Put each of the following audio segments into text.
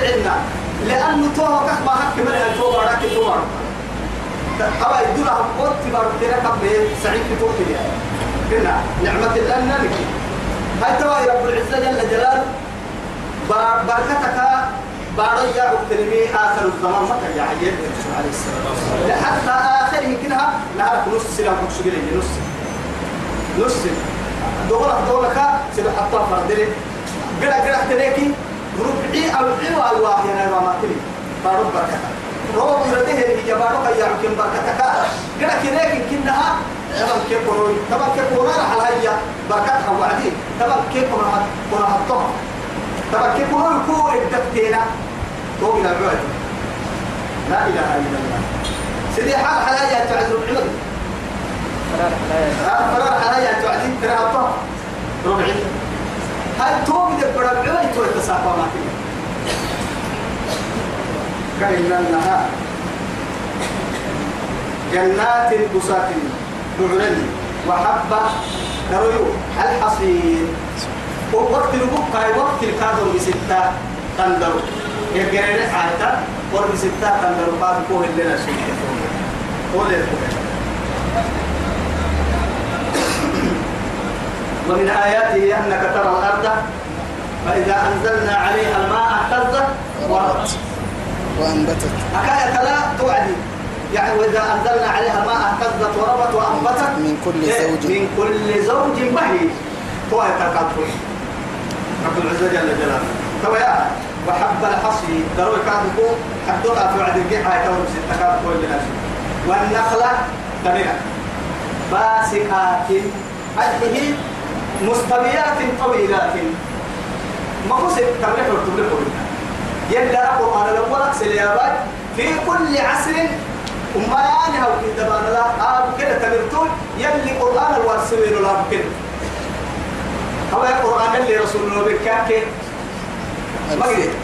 عنا لأنه توه كح ما حكي من توه أبا يدور هم قط بارك ترى كم سعيد توه كده قلنا نعمة الله نلك هاي توا رب العزة جل جلاله. بركتك بارك يا كلمي آخر الزمان ما كان يعيد عليه السلام لحتى آخره كده نعرف نص سلام كشبيل نص. نص. دولة دولة سلام حتى فردلي. قرأ قرأ تلاقي ربعي أو عوا الله يا ما تلي بارك بركة. روب يرده هي بارك يا يمكن بركتك قرأ كلاك كنها طبعا كيف كورو طبعا كيف كورو على هيا بركتها وعدي طبعا كيف كورو كورو حطها طبعا كيف كورو كورو الدكتينا توقي العباد لا إله إلا الله. سيدي حال حلايا تعز ربعي. فرار حلايا تعز ترى حطها ربعي. هل توم دي بربعي تو التساقوا ما فيه كأن النهار جنات بسات نعلن وحبة نرويو الحصير. وقت البقى وقت الكادر بستة تندر يقرن حتى قرب ستة تندر بعد كوه اللي نسوي قول ومن آياته أنك ترى الأرض فإذا أنزلنا عليها الماء اهتزت وربت وأنبتت. حكاية لا توعدي. يعني وإذا أنزلنا عليها الماء اهتزت وربت وأنبتت من كل زوج. من كل زوج بهيج هو يتكاتل رب العزة جل جلاله. تو يا وحب الحصي. ضروري كان يكون حدوها في وعد الجيحة يتورم ستة كل الناس والنخلة تمام باسقات. هذه مستويات طويلات. ما هو تملك وتملك يلا القرآن الأول أكسل يا باي في كل عصر وما يعني هو كده بنا لا آه كده تمرتون. يلي قرآن الوارسوين ولا كده هو القرآن اللي رسول الله بكاكي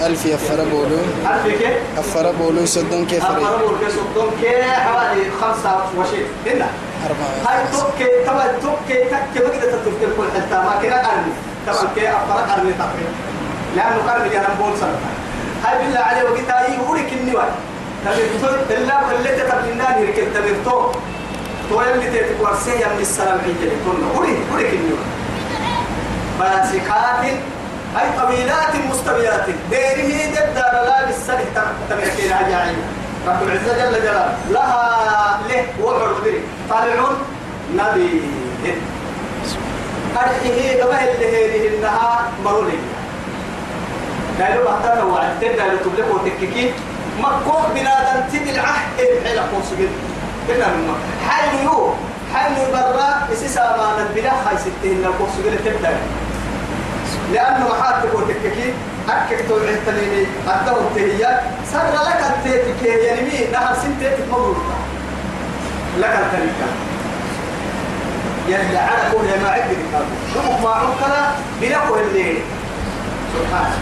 ألف يفر بولو عارف كيف؟ أفر بولو سدون كيف ري أمر كيف صدق كي حوالي خمسة وشيء هنا. أربعة. هاي توكي تبع توكي تك ما قدرت تفكر كل حتى ما كنا قرني طبعا كي أفرق قرني تقريبا. لأنه قرني جانا بول سنة هاي بالله عليه يقولك إني واحد. تبرتو إلا تبلنا نركب تبرتو تو اللي من السلام قولي قولي إني واحد. فاسقات أي طويلات مستويات. ديره جد لا بالسلح تبركين عجائب رب العزة جل جلاله. لها له وعر به طالعون نبي. أرحيه قبل اللي إنها مرولي قالوا بعد لو عدت قالوا تبلغ وتككي. مكوك بنادم تدي العهد الحيلة قوس جد كنا من حي يو حي برا. أساس ما نبلا خاي ستين قوس جد تبدا لأنه محاتب وتككي أكك توعي تليني أدو التهيات سر لك التهيك يعني مين نهر سنتيتك مبروك لك. التهيك يعني على كل ما عقد شوف ما عقلا بلقوا الليل. سبحانه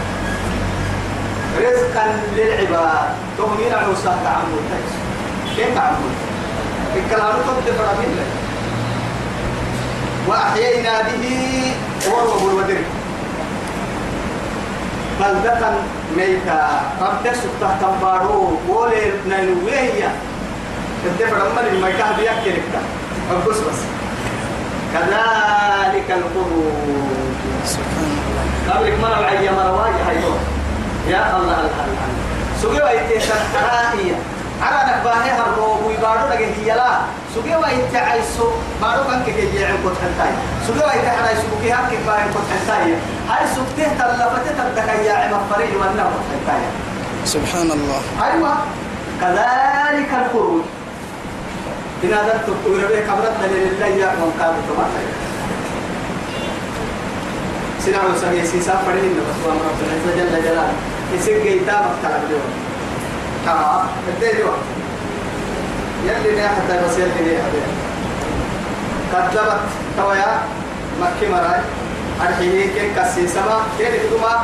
رزقا للعباد. تؤمن عوسى تعمل تكس كيف تعمل الكلام تبدأ فرامين لك وأحيينا به وروه الودر بلدة ميتا. رب سبته تنبارو قولي نينوية الدفع لما الميتا بيأكل لك أبقص بس. كذلك الخروج قبلك مرة العيا مرة واجه يا الله الله سوقي ويتي سرحائية على نكباهي هربو ويبارو لك هي لا سوقي ويتي عيسو بارو كان كي يجي عن كنت حنتاي سوقي ويتي حنا يسوقي هاك كباهي كنت حنتاي هاي سوقته تلفته تبدك يا عم فريد وأنا كنت حنتاي سبحان الله أيوة كذلك الخروج. إن هذا تقول به كبرت لله يا من قال تمام سنعو سمي سيسا فرين بس هو رب العزة جل جلاله مقتل اليوم كما الدين وقت يلي نيا حتى بس يلي نيا كذبت تويا مكي مراي أرحيه كي كسي سما كي لكتما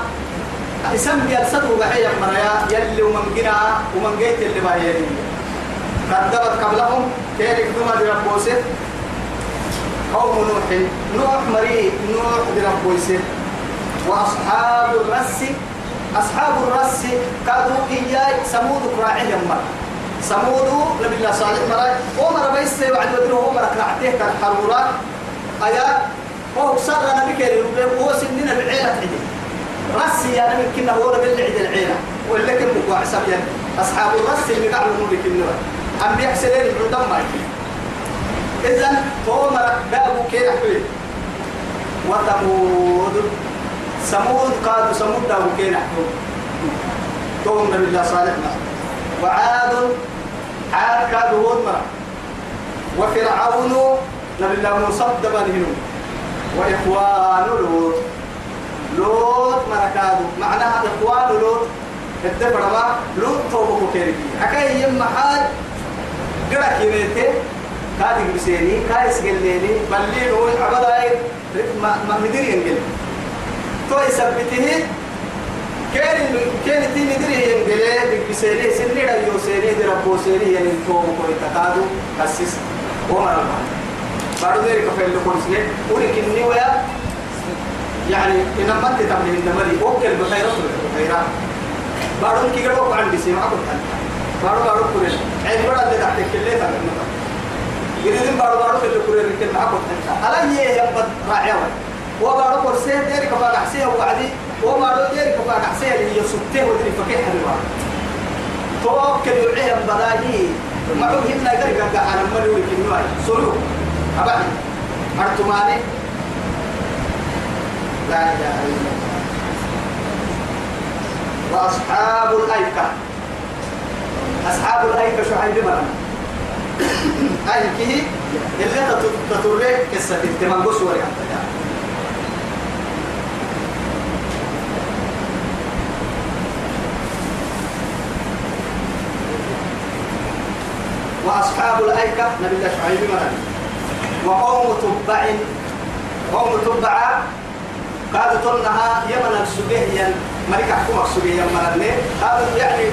اسم بيرسد وبحي مرايا يلي ومن جنا ومن جيت اللي يلي كذبت قبلهم كي لكتما بربوسه قوم نوح نوح مريء نوح بربوسه وأصحاب الرس أصحاب الرس كادوا إياي سمود كراعي يمر. سمود نبي الله صالح مراي ومر بيس وعد بدره ومر كراعته كان حرورا. أيا هو صار نبي كريم هو سنين العيلة عدي رسي يا نبي كنا هو نبي العيد العيلة. ولا كم بقوا عسب يعني. أصحاب الرس اللي قالوا نبي كنا أم بيحسلين من دم إذا هو مر بابو كيف حبيب وثمود. سمود قالوا سمود داو كينا توم نبي الله صالح وعاد عاد كادوا ودمر وفرعون نبي الله مصدب هنو. وإخوان لوط. لوط مركادو معناها إخوان لوط. الدبر ما. لوط توبة كيري حكاية يم حال قرأ كيريتي. كادي بسيني كايس قليني بلي نوي عبداي ما ما مدري ينقل. تو يثبته. كان كان تي مدري ينقل بسيني سني دا يوسيني دي ربو سيني يعني تو كوي تكادو أسيس وما ربا. بعد ذلك فعل لكم سنين ولكن ويا يعني إن ما تتعمل إنما لي أوكل بخيرات بخيرات بعدهم كي قالوا عندي سيما أقول بعدهم بعدهم كل عين ولا تدعك كلها تعمل يريدين بارو بارو في الكوري ركن معكم ألا هي يبد راعية وبارو كورسيه ديري كفاك عسيه وعدي وبارو ديري كفاك عسيه اللي يسبته ودري فكيه حلوة توكل يعيه بداهي معه هنا يقدر يقع على ملو الكنواي سلو أبعد. أرتماني لا إله إلا الله. وأصحاب الأيكة. أصحاب الأيكة شو حيدي مرنا أي كي اللي تطرق قصة التمام قصة وري وأصحاب الأيكة نبي الله شعيب مثلا وقوم تبع قوم تبع قالوا تنها يمن السبيه ملك حكومة السبيه يمن هذا يعني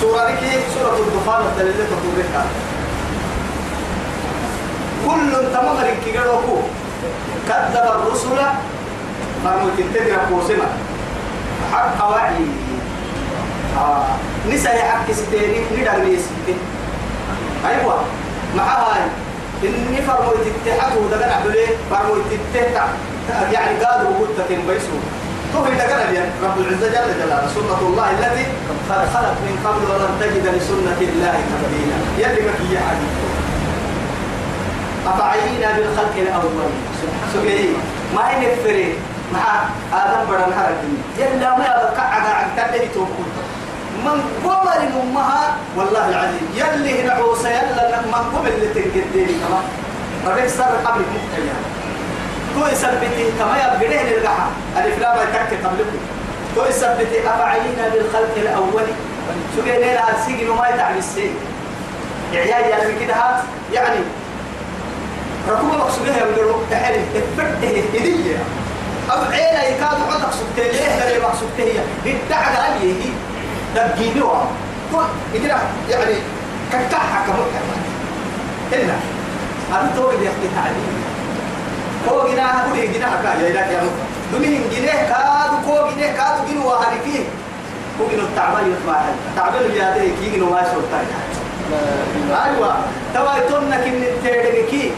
سورة لك سورة الدخان الدليل تطورك كل تمام لك قالوا كذب الرسل. فرموا تنتظر قوسنا حق وعي. آه. نساء حق ستيني. ندر نيستين أيوة. مع هاي إني فرموا تتحكوا دقنا عليه فرموا تتحكوا يعني قالوا قلت تنبيسوا تو إذا قال لي رب العزة جل جلاله. سنة الله التي خلت من قبل ولن تجد لسنة الله تبديلا. يلي في حديث أفعينا بالخلق الأول. سبحانه. ما هي نفري مع آدم بدن حرك يلا ما يبقى على عن تبدي توكل من قمر أمها والله العظيم يلي هنا عوسى يلا من قبل اللي تنقديني كمان ربك صار قبل مختلف تو يثبتي كما يبقى للقحة الإفلام يتكي قبلكم. تو يثبتي أفعينا بالخلق الأول؟ شو قال لها السجن وما يتعب السجن عيال يعني كده يعني ركوب مقصودها يقولوا تعالي تفرته هدية أو عيلة يكاد عندك سبتين ليه ده اللي مقصودته هي الدعجة عليه. هي تبجينوها كده يعني كتاحة كمكة إلا هذا تو اللي يحكي تعليم. هو جنا هو جنا هكا يا إلهي يا رب. دمين جنيه كادو كو جنيه كادو جنوا هاركين هو جنوا التعبان يطلع التعبان اللي هذا كي جنوا ما شو أيوة. توا يتونك إن تيرجكي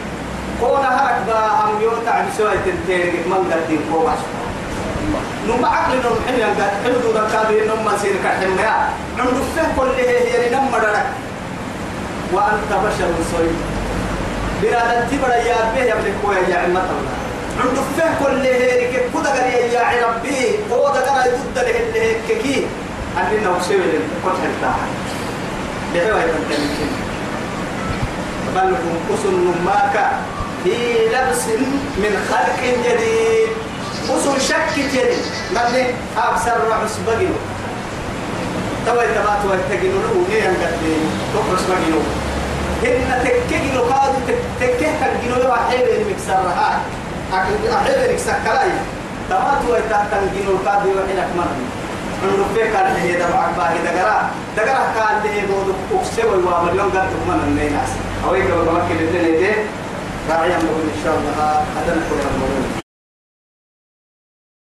كونا هرك با هم تعب سوى تيرجك من قدين كو باش نم عقل نم حين قال حلو دورا كادو نم ما سير كحم يا. نم دفه كل هي نم مدرك وأنت بشر صيد بنا تبرا يا به يا ابن كويا يا عمة الله. عنده فيه كل هيك كذا قال يا ربي. هو ده كان يضد له اللي هيك كي أننا نسوي كل حتى لهوا يتكلم بل هم أسن ماك في لبس من خلق جديد. أسن شك جديد من أبصر رأس بقيو توي تبات ويتجنوا له نيان قد تقرص بقيو هن تككي لو قاد تككي تنجلو يا حيل المكسر ها أحيل المكسر كلاي. تمات ويتا تنجلو قاد يوحيلك مرة. من ربك كان هي دمع باقي دقرا دقرا كان له بود أكسب ويوامر يوم قد من الناس. أويك وكما كل الدنيا دي؟ راعي أمره إن شاء الله. هذا نقول